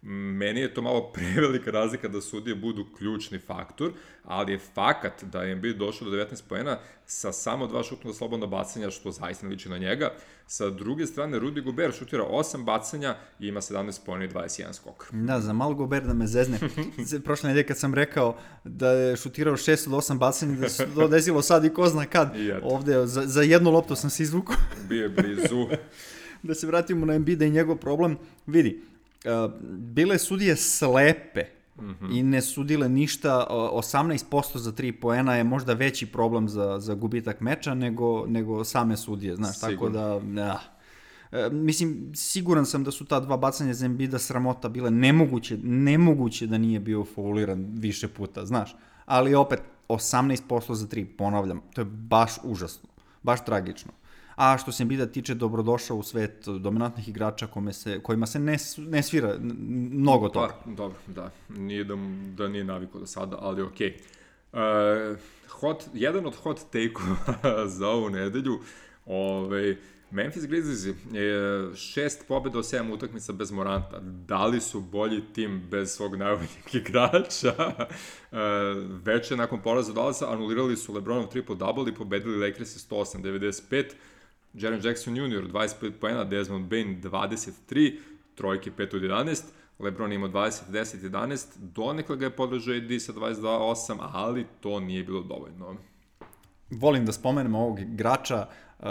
Meni je to malo prevelika razlika da sudije budu ključni faktor, ali je fakat da je Embiid došao do 19 poena sa samo dva šutna slobodna bacanja, što zaista ne liči na njega. Sa druge strane, Rudy Gobert šutira 8 bacanja i ima 17 poena i 21 skok. Da, za malo Gobert da me zezne. Prošle nedelje kad sam rekao da je šutirao 6 od 8 bacanja, da se to desilo sad i ko zna kad. Ovde, za, za jednu loptu sam se izvukao. Bio je blizu. da se vratimo na Embiida i njegov problem. Vidi, bile sudije slepe mm -hmm. i ne sudile ništa, 18% za 3 poena je možda veći problem za, za gubitak meča nego, nego same sudije, znaš, Sigurno. tako da, ja. E, mislim, siguran sam da su ta dva bacanja za Embida sramota bile nemoguće, nemoguće da nije bio fauliran više puta, znaš, ali opet 18% za 3, ponavljam, to je baš užasno, baš tragično a što se Embida tiče dobrodošao u svet dominantnih igrača kome se, kojima se ne, ne svira mnogo toga. Pa, dobro, da. Nije da, da nije naviko do sada, ali okej. Okay. Uh, hot, jedan od hot take-ova za ovu nedelju, ovaj, Memphis Grizzlies je šest pobjeda od sedam utakmica bez Moranta. Da li su bolji tim bez svog najboljeg igrača? Uh, veče nakon poraza Dallasa anulirali su Lebronov triple-double i pobedili Lakers 108-95. Jaren Jackson Jr. 25 poena, Desmond Bain 23, trojke 5 od 11, LeBron ima 20, 10, 11, donekle ga je podržao AD sa 22-8, ali to nije bilo dovoljno. Volim da spomenem ovog igrača, uh,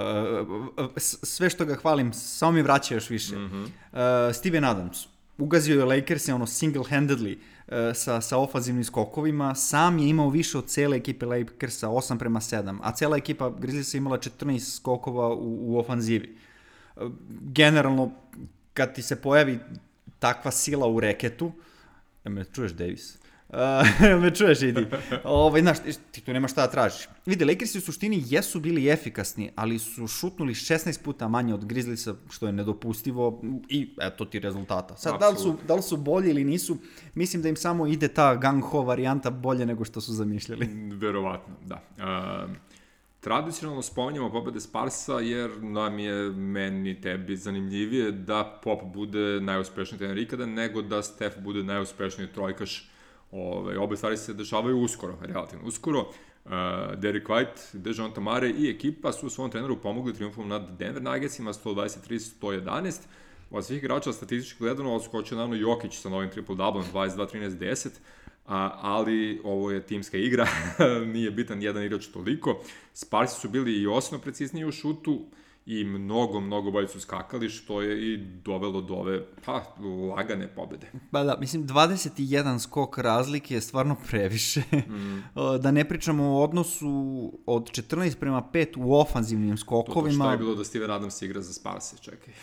sve što ga hvalim, samo mi vraća još više. Mm -hmm. uh, Steven Adams, ugazio je Lakers ono single-handedly, E, sa, sa ofanzivnim skokovima, sam je imao više od cele ekipe Lakersa, 8 prema 7, a cela ekipa Grizzlies imala 14 skokova u, u ofanzivi. E, generalno, kad ti se pojavi takva sila u reketu, ja me čuješ Davis? Uh, me čuješ, idi. Ovaj, znaš, ti tu nema šta da tražiš. Vidi, Lakersi u suštini jesu bili efikasni, ali su šutnuli 16 puta manje od Grizzliesa, što je nedopustivo i eto ti rezultata. Sad, da li, su, da li su bolji ili nisu, mislim da im samo ide ta gang-ho varijanta bolje nego što su zamišljali. Verovatno, da. Uh, tradicionalno spominjamo pobede Sparsa jer nam je meni tebi zanimljivije da Pop bude najuspešniji trener ikada nego da Steph bude najuspešniji trojkaš Ove, obe stvari se dešavaju uskoro, relativno uskoro. Uh, Derek White, Dejan Tamare i ekipa su svom treneru pomogli triumfom nad Denver Nuggetsima 123-111. Od svih igrača statistički gledano oskočio naravno Jokić sa novim triple-double 22-13-10, a, ali ovo je timska igra, nije bitan jedan igrač toliko. Sparsi su bili i osnovno precizniji u šutu, i mnogo, mnogo bolje su skakali, što je i dovelo do ove, pa, lagane pobede. Pa da, mislim, 21 skok razlike je stvarno previše. Mm. da ne pričamo o odnosu od 14 prema 5 u ofanzivnim skokovima. To, to što je bilo da Steven Adams igra za Sparse, čekaj.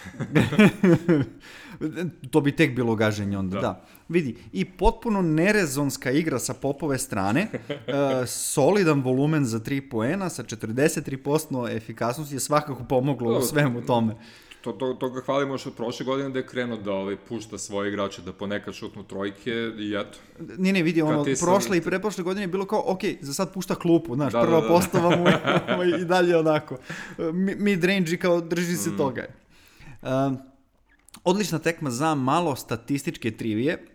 to bi tek bilo gaženje onda, da. da. Vidi, i potpuno nerezonska igra sa popove strane, uh, solidan volumen za 3 poena sa 43% efikasnosti je svakako pomoglo u svemu tome. To, to, to ga hvalimo još od prošle godine da je krenuo da ovaj, pušta svoje igrače da ponekad šutnu trojke i eto. Nije, ne, vidi, ono, prošle sam... i preprošle godine je bilo kao, ok, za sad pušta klupu, znaš, da, prva da, da. postava mu i dalje onako. Mid-range i kao drži se mm. toga. Uh, odlična tekma za malo statističke trivije.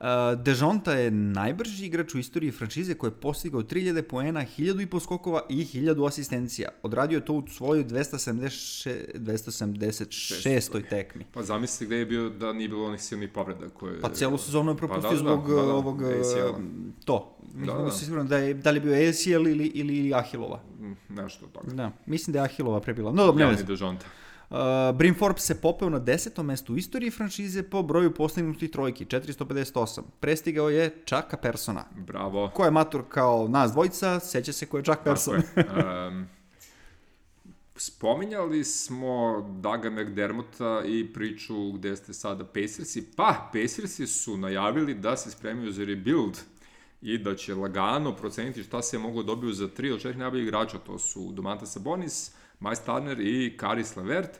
Uh, Dejonta je najbrži igrač u istoriji franšize koji je postigao 3000 poena, 1000 i po skokova i 1000 asistencija. Odradio je to u svojoj 276, 276. tekmi. Pa zamisli gde je bio da nije bilo onih silnih povreda koje... Pa celu sezonu je propustio pa, da, zbog da, da, da, ovog... ACL-a. To. Da, da, da. Siguran da je, da li je bio ACL ili, ili Ahilova. Mm, nešto od toga. Da, mislim da je Ahilova prebila. No, dobro, ne ja, Dejonta. Uh, Brim Forbes se popeo na desetom mestu u istoriji franšize po broju postignutih trojki, 458. Prestigao je Čaka Persona. Bravo. Ko je matur kao nas dvojica, seća se ko je Čak Person. Tako je. Um, Spominjali smo Daga McDermotta i priču gde ste sada Pacersi. Pa, Pacersi su najavili da se spremaju za rebuild i da će lagano proceniti šta se mogu dobiju za tri od četiri najboljih igrača. To su Domantas Sabonis, Miles Turner i Karis Levert.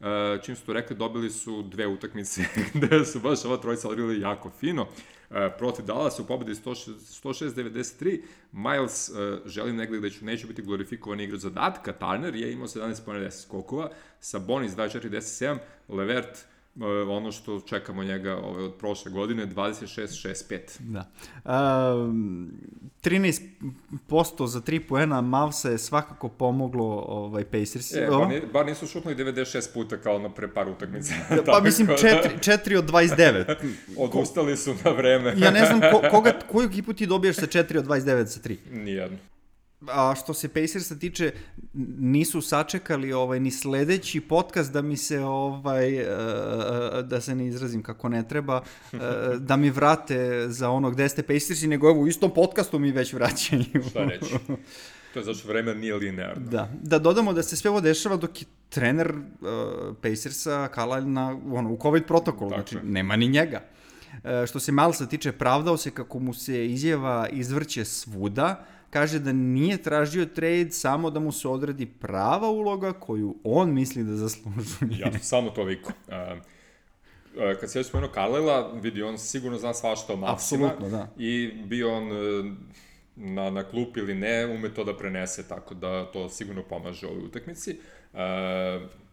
Uh, čim su to rekli, dobili su dve utakmice gde su baš ova trojica odigrali jako fino. Uh, protiv Dallas u pobedi 106-93. Miles uh, želim negde da ću, neće biti glorifikovani igrač zadatka. Turner je imao 17 pojene 10 skokova. Sabonis 24-17. Levert E, ono što čekamo njega ove, od prošle godine, 26-65. Da. Uh, 13% za 3 poena Mavsa je svakako pomoglo ovaj, Pacers. E, bar, ni, bar nisu šutnuli 96 puta kao na pre par utakmica. pa mislim 4, 4 od 29. Odustali su na vreme. ja ne znam ko, koga, koju ekipu ti dobijaš sa 4 od 29 sa 3? Nijedno. A što se Pacersa tiče, nisu sačekali ovaj ni sledeći podcast da mi se ovaj e, da se ne izrazim kako ne treba, e, da mi vrate za ono gde ste Pacersi, nego evo u istom podcastu mi već vraćaju. Šta reći? To je zašto vreme nije linearno. Da. Da dodamo da se sve ovo dešava dok je trener uh, Pacersa Carlisle na, ono, u COVID protokolu, znači je. nema ni njega. Uh, što se Malsa tiče, pravdao se kako mu se izjava izvrće svuda, kaže da nije tražio trade, samo da mu se odredi prava uloga koju on misli da zaslužuje. ja, samo toliko. Uh, kad se još spomenuo Karlela, vidi, on sigurno zna svašta o Maksima. Apsolutno, da. I bio on uh, na, na klup ili ne, ume to da prenese, tako da to sigurno pomaže ovoj utakmici. Uh,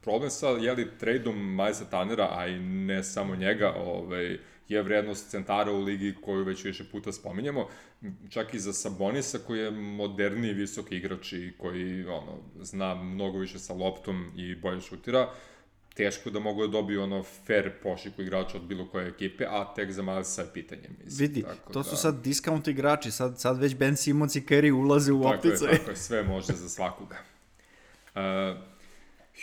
problem sa, jeli, tradeom Majza Tanera, a i ne samo njega, ovaj, je vrednost centara u ligi koju već više puta spominjamo, čak i za Sabonisa koji je moderni visoki igrač i koji ono, zna mnogo više sa loptom i bolje šutira, teško da mogu da dobiju ono fair pošiku igrača od bilo koje ekipe, a tek za Milesa je pitanje. Mislim, Vidi, tako to da... su sad discount igrači, sad, sad već Ben Simmons i Kerry ulaze u tako optice. Je, tako je, sve može za svakoga. Uh,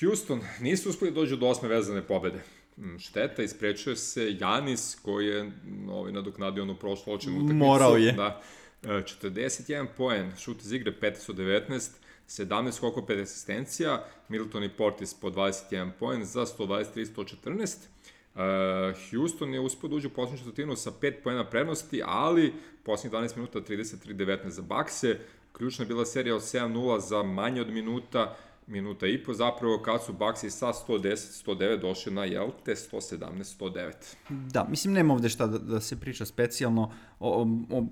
Houston nisu uspeli da dođu do osme vezane pobede. Mm, šteta, isprečuje se Janis koji je ovaj, nadoknadio ono prošlo očinu utakmicu. Morao je. Da, 41 poen, šut iz igre 15 od 19, 17 skoko 5 asistencija, Milton i Portis po 21 poen za 123-114. Uh, Houston je uspio da uđe u posljednju četvrtinu sa 5 poena prednosti, ali posljednjih 12 minuta 33-19 za Bakse. Ključna je bila serija od 7-0 za manje od minuta, minuta i po, zapravo kad su Baxi sa 110-109 došli na Jelte 117-109. Da, mislim nema ovde šta da, da se priča specijalno, o, o,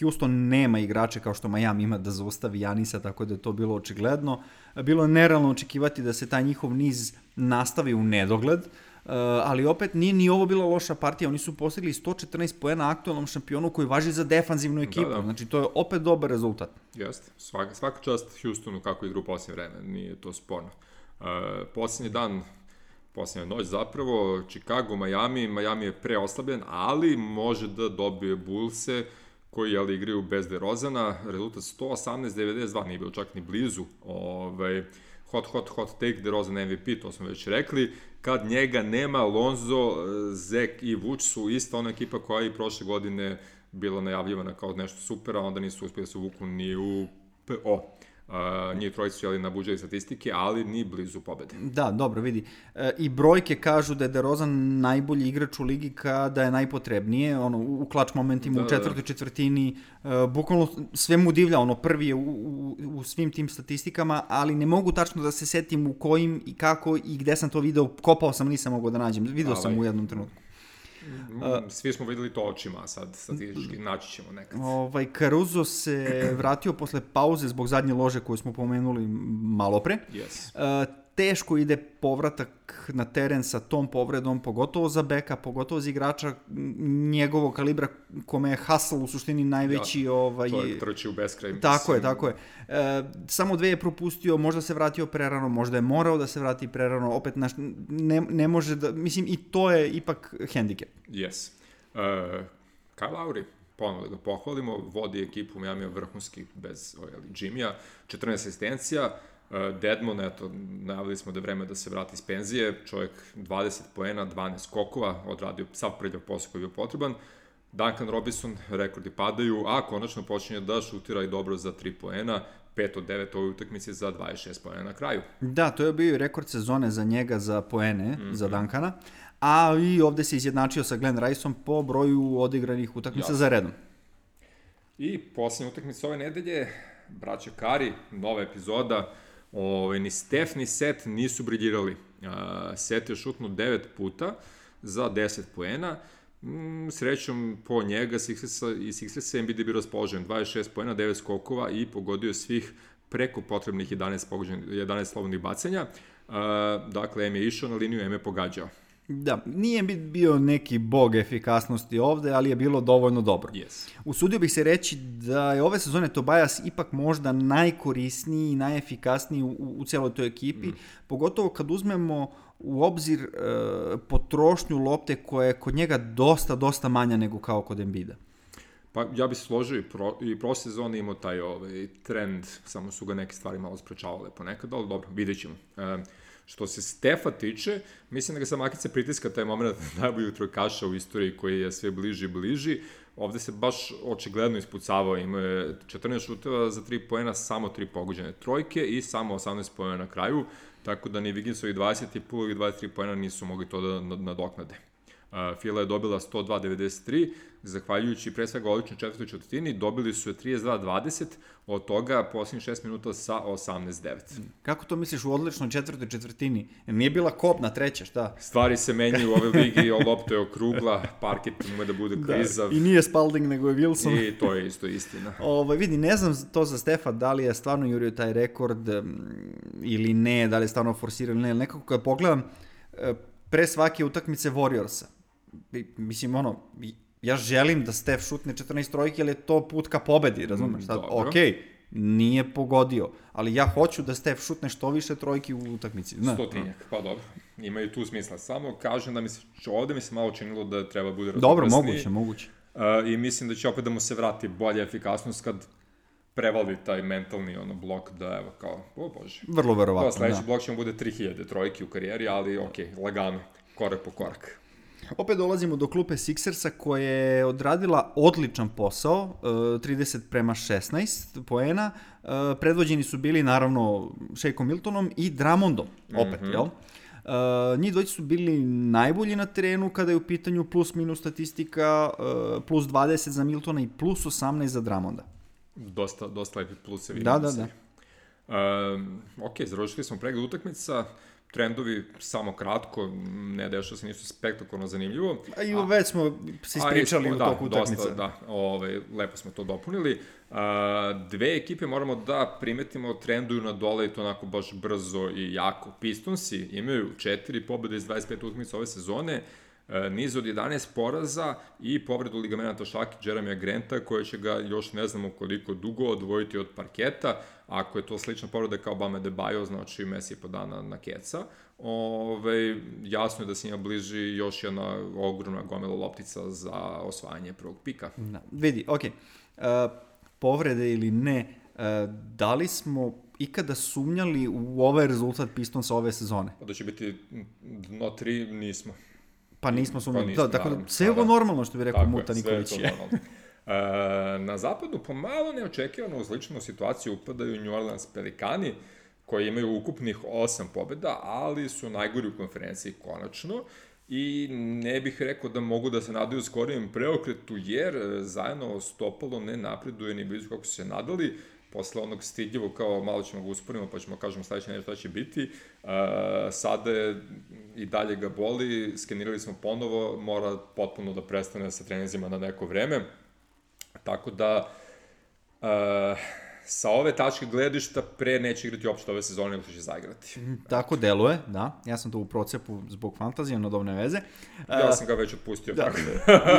Houston nema igrače kao što Miami ima da zaustavi Janisa, tako da je to bilo očigledno. Bilo je nerealno očekivati da se taj njihov niz nastavi u nedogled, Uh, ali opet nije ni ovo bila loša partija, oni su postigli 114 poena aktualnom šampionu koji važi za defanzivnu ekipu, da, da. znači to je opet dobar rezultat. Jeste, svaka, svaka čast Houstonu kako igra u posljednje vreme, nije to sporno. Uh, posljednji dan posljednja noć zapravo, Chicago, Miami, Miami je preoslabljen, ali može da dobije Bullse, koji ali igraju bez DeRozana, rezultat 118-92, nije bio čak ni blizu, ovaj, hot, hot, hot take, DeRozan MVP, to smo već rekli, kad njega nema, Lonzo, Zek i Vuč su ista ona ekipa koja i prošle godine bila najavljivana kao nešto super, a onda nisu uspjeli da se uvuku ni u PO. Uh, njih trojica su jeli na buđaju statistike, ali ni blizu pobede. Da, dobro, vidi. E, I brojke kažu da je DeRozan najbolji igrač u ligi kada je najpotrebnije, ono, u klač momentima, da, u da, da. četvrtoj četvrtini, e, bukvalno sve mu divlja, ono, prvi je u, u, u svim tim statistikama, ali ne mogu tačno da se setim u kojim i kako i gde sam to video, kopao sam, nisam mogao da nađem, video sam u jednom trenutku. Uh, Svi smo videli to očima, sad statistički naći ćemo nekad. Ovaj, Caruso se vratio posle pauze zbog zadnje lože koju smo pomenuli malo pre. Yes. Uh, teško ide povratak na teren sa tom povredom, pogotovo za beka, pogotovo za igrača njegovog kalibra kome je hustle u suštini najveći... Ja, ovaj, čovjek trči u beskraj. Tako je, tako je. E, samo dve je propustio, možda se vratio prerano, možda je morao da se vrati prerano, opet naš, ne, ne može da... Mislim, i to je ipak hendikep. Yes. Uh, Kyle Lowry, ponovno da ga pohvalimo, vodi ekipu Miami vrhunski bez ovaj, Jimmya, 14 asistencija, Deadmon, eto, najavili smo da je vreme da se vrati iz penzije, čovjek 20 poena, 12 skokova, odradio sav prljav posao koji je bio potreban. Duncan Robinson, rekordi padaju, a konačno počinje da šutira i dobro za 3 poena, 5 od 9 ovoj utakmici za 26 poena na kraju. Da, to je bio i rekord sezone za njega za poene, mm -hmm. za Duncana, a i ovde se izjednačio sa Glenn Riceom po broju odigranih utakmica za redom. I posljednja utakmica ove nedelje, braća Kari, nova epizoda, Ove, ni Steph ni Set nisu briljirali. Uh, Set je šutnuo 9 puta za 10 poena. Mm, srećom po njega Sixersa, i Sixersa je bio raspoložen 26 poena, 9 skokova i pogodio svih preko potrebnih 11, pogođen, 11 slobodnih bacanja. Dakle, M je išao na liniju, M je pogađao. Da, nije bio neki bog efikasnosti ovde, ali je bilo dovoljno dobro. Yes. Usudio bih se reći da je ove sezone Tobias ipak možda najkorisniji i najefikasniji u, u celoj toj ekipi, mm. pogotovo kad uzmemo u obzir e, potrošnju lopte koja je kod njega dosta, dosta manja nego kao kod Embida. Pa ja bih složio i, pro, i pro sezone imao taj ovaj, trend, samo su ga neke stvari malo sprečavale ponekad, ali dobro, vidjet ćemo. E, Što se Stefa tiče, mislim da ga sa Makice pritiska taj moment najbolju trojkaša u istoriji koji je sve bliži i bliži. Ovde se baš očigledno ispucavao, imao je 14 šuteva za 3 poena, samo 3 pogođene trojke i samo 18 poena na kraju, tako da ni Viginsovi 20 i Pulovi 23 poena nisu mogli to da nadoknade. Fila je dobila 102.93, zahvaljujući pre svega odličnoj četvrtoj četvrtini, dobili su je 32-20, od toga posljednjih 6 minuta sa 18-9. Kako to misliš u odličnoj četvrtoj četvrtini? Nije bila kopna treća, šta? Stvari se menjaju u ove ligi, lopta je okrugla, parket ume da bude klizav. Da, I nije Spalding, nego je Wilson. I to je isto istina. Ovo, ovaj, vidi, ne znam to za Stefa, da li je stvarno jurio taj rekord ili ne, da li je stvarno forsirao ili ne, nekako kad pogledam, e, pre svake utakmice Warriorsa, mislim, ono, ja želim da Steph šutne 14 trojke, ali je to put ka pobedi, razumeš? Sad, ok, nije pogodio, ali ja hoću da Steph šutne što više trojki u utakmici. Ne. Stotinjak, pa dobro. Ima i tu smisla. Samo kažem da mi se, ovde mi se malo činilo da treba bude Dobro, moguće, moguće. Uh, I mislim da će opet da mu se vrati bolja efikasnost kad prevali taj mentalni ono blok da evo kao, o bože. Vrlo verovatno, da. Sledeći blok će mu bude 3000 trojki u karijeri, ali ok, lagano, korak po korak. Opet dolazimo do klupe Sixersa koja je odradila odličan posao, 30 e, prema 16 poena. E, predvođeni su bili naravno Sheikom Miltonom i Dramondom, opet, mm -hmm. jel? Uh, njih dvojice su bili najbolji na terenu kada je u pitanju plus minus statistika, uh, plus 20 za Miltona i plus 18 za Dramonda. Dosta, dosta lepi plusevi. Da, da, da. Uh, ok, završili smo pregled utakmica trendovi samo kratko, ne dešava se ništa spektakularno zanimljivo. A i već smo se ispričali u da, toku utakmice. Dosta, da, ovaj, lepo smo to dopunili. A, dve ekipe moramo da primetimo trenduju na dole i to onako baš brzo i jako. Pistonsi imaju četiri pobjede iz 25 utakmica ove sezone, niz od 11 poraza i povredu ligamenata šaki Jeremija Granta koja će ga još ne znamo koliko dugo odvojiti od parketa. Ako je to slična povreda kao Bame de Bajo, znači Messi po dana na keca. Ove, jasno je da se njima bliži još jedna ogromna gomila loptica za osvajanje prvog pika. Da. Vidi, ok. Uh, povrede ili ne, uh, da li smo ikada sumnjali u ovaj rezultat Pistonsa ove sezone? Pa da će biti dno 3, nismo. Pa nismo sumnjali. Pa da, tako da, sve je ovo normalno što bi rekao Muta Nikolić. Sve je to normalno. E, na zapadu pomalo neočekivano u sličnu situaciju upadaju New Orleans Pelikani, koji imaju ukupnih osam pobjeda, ali su najgori u konferenciji konačno i ne bih rekao da mogu da se nadaju skorijem preokretu, jer e, zajedno stopalo ne napreduje ni blizu kako su se nadali, posle onog stidljivo kao malo ćemo ga usporimo pa ćemo kažemo sledeće nešto šta će biti. Uh, sada je i dalje ga boli, skenirali smo ponovo, mora potpuno da prestane sa trenizima na neko vreme. Tako da, uh, sa ove tačke gledišta pre neće igrati uopšte ove sezone nego što će zaigrati. Mm, tako deluje, da. Ja sam to u procepu zbog fantazije, no dobne veze. Ja sam ga već otpustio. Da. Tako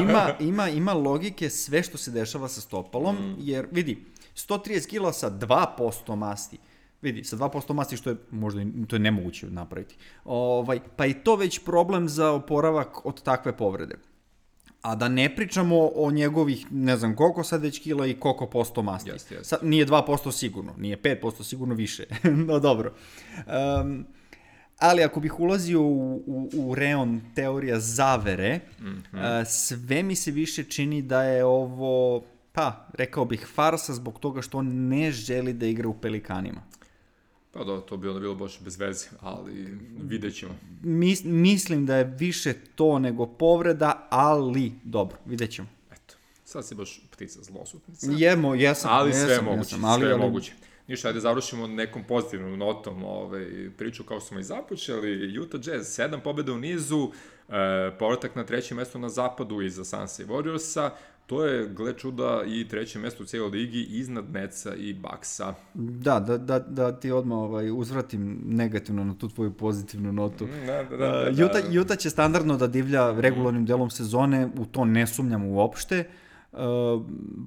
ima, ima, ima logike sve što se dešava sa stopalom, mm. jer vidi, 130 kila sa 2% masti, vidi, sa 2% masti što je možda to je nemoguće napraviti. Ovaj, pa i to već problem za oporavak od takve povrede. A da ne pričamo o njegovih, ne znam koliko sad već kila i koliko posto masti. Yes, yes. Sad, nije 2% sigurno, nije 5% sigurno više. no dobro. Um, Ali ako bih ulazio u, u, u reon teorija zavere, mm -hmm. sve mi se više čini da je ovo, pa, rekao bih farsa zbog toga što on ne želi da igra u Pelikanima. Pa da, to bi onda bilo baš bez veze, ali vidjet ćemo. Mis, mislim da je više to nego povreda, ali dobro, vidjet ćemo. Eto, sad si baš ptica zlosutnica. Jemo, jesam. Ali jesam, sve je moguće, jesam, ali, sve je ali, moguće. Ništa, ajde završimo nekom pozitivnom notom ovaj, priču kao smo i započeli. Utah Jazz, sedam pobjeda u nizu, e, povratak na treće mesto na zapadu iza Sansa i Warriorsa. To je, gle čuda, i treće mesto u cijeloj ligi iznad Netsa i Baksa. Da, da, da, da ti odmah ovaj, uzvratim negativno na tu tvoju pozitivnu notu. Mm, da, da, da, da, Uh, Utah, Utah će standardno da divlja regularnim delom sezone, u to ne sumnjam uopšte. Uh,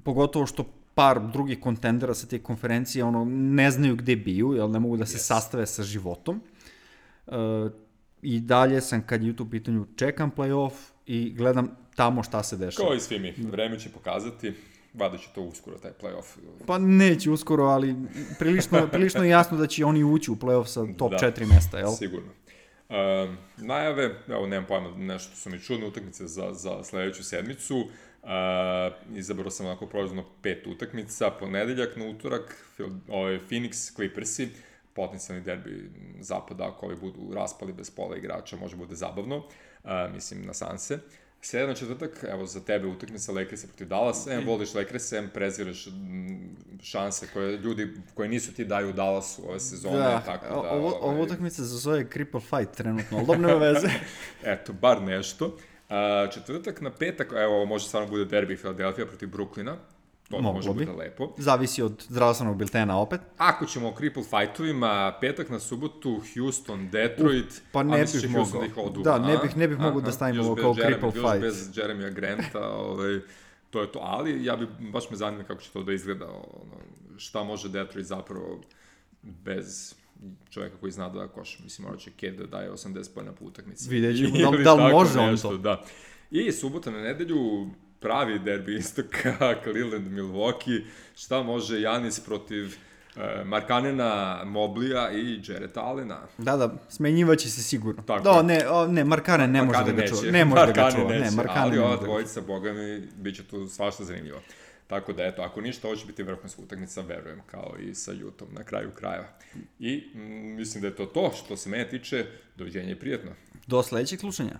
pogotovo što par drugih kontendera sa te konferencije ono, ne znaju gde biju, jel ne mogu da se yes. sastave sa životom. Uh, I dalje sam, kad je u pitanju, čekam playoff i gledam tamo šta se dešava. Kao i svi mi, vreme će pokazati, vada će to uskoro, taj playoff. Pa neće uskoro, ali prilično, prilično je jasno da će oni ući u playoff sa top da, 4 mesta, jel? Sigurno. Um, najave, evo nemam pojma, nešto su mi čudne utakmice za, za sledeću sedmicu. Uh, izabrao sam onako prolazno pet utakmica, ponedeljak na utorak, ovaj, Phoenix, Clippersi, potencijalni derbi zapada, ako ovi budu raspali bez pola igrača, može bude zabavno, uh, mislim na Sanse. Sreda na četvrtak, evo za tebe utakmica Lakersa protiv Dallas, em voliš Lakersa, em preziraš šanse koje ljudi koji nisu ti daju u Dallasu ove sezone, Da, tako da... ovo, ovo ovaj, utakmica se zove Cripple Fight trenutno, ali dobro nema veze. Eto, bar nešto. Četvrtak na petak, evo, ovo može stvarno bude derbi Philadelphia protiv Brooklyna. To Moglo može bi. bude lepo. Zavisi od zdravstvenog biltena opet. Ako ćemo o cripple fightovima, petak na subotu, Houston, Detroit, pa ne bih mogao. da ih odu, Da, ne bih- ne bih mogao da Aha, stavim još ovo bez kao Jeremy- cripple još fight. bez Jeremija Granta, ovaj, to je to, ali ja bi, baš me zanima kako će to da izgleda, ono, šta može Detroit zapravo bez čoveka koji zna da koš, mislim, morat će Ked da daje 80 pojena po utakmici. Vidjet ćemo, da da li može on to? Da. I subota na nedelju, pravi derbi istoka, Cleveland, Milwaukee, šta može Janis protiv e, Markanena, Moblija i Jared Allena. Da, da, smenjivaće se sigurno. Tako da, ne, o, ne, Markane ne može da ga neće. čuva. Ne može da ga čuva. Ne, neće, Markane Ali ova da dvojica, boga mi, bit će tu svašta zanimljivo. Tako da, eto, ako ništa, ovo će biti vrhunska utakmica, verujem, kao i sa Jutom na kraju krajeva. I mm, mislim da je to to što se mene tiče. Doviđenja i prijatno. Do sledećeg slušanja.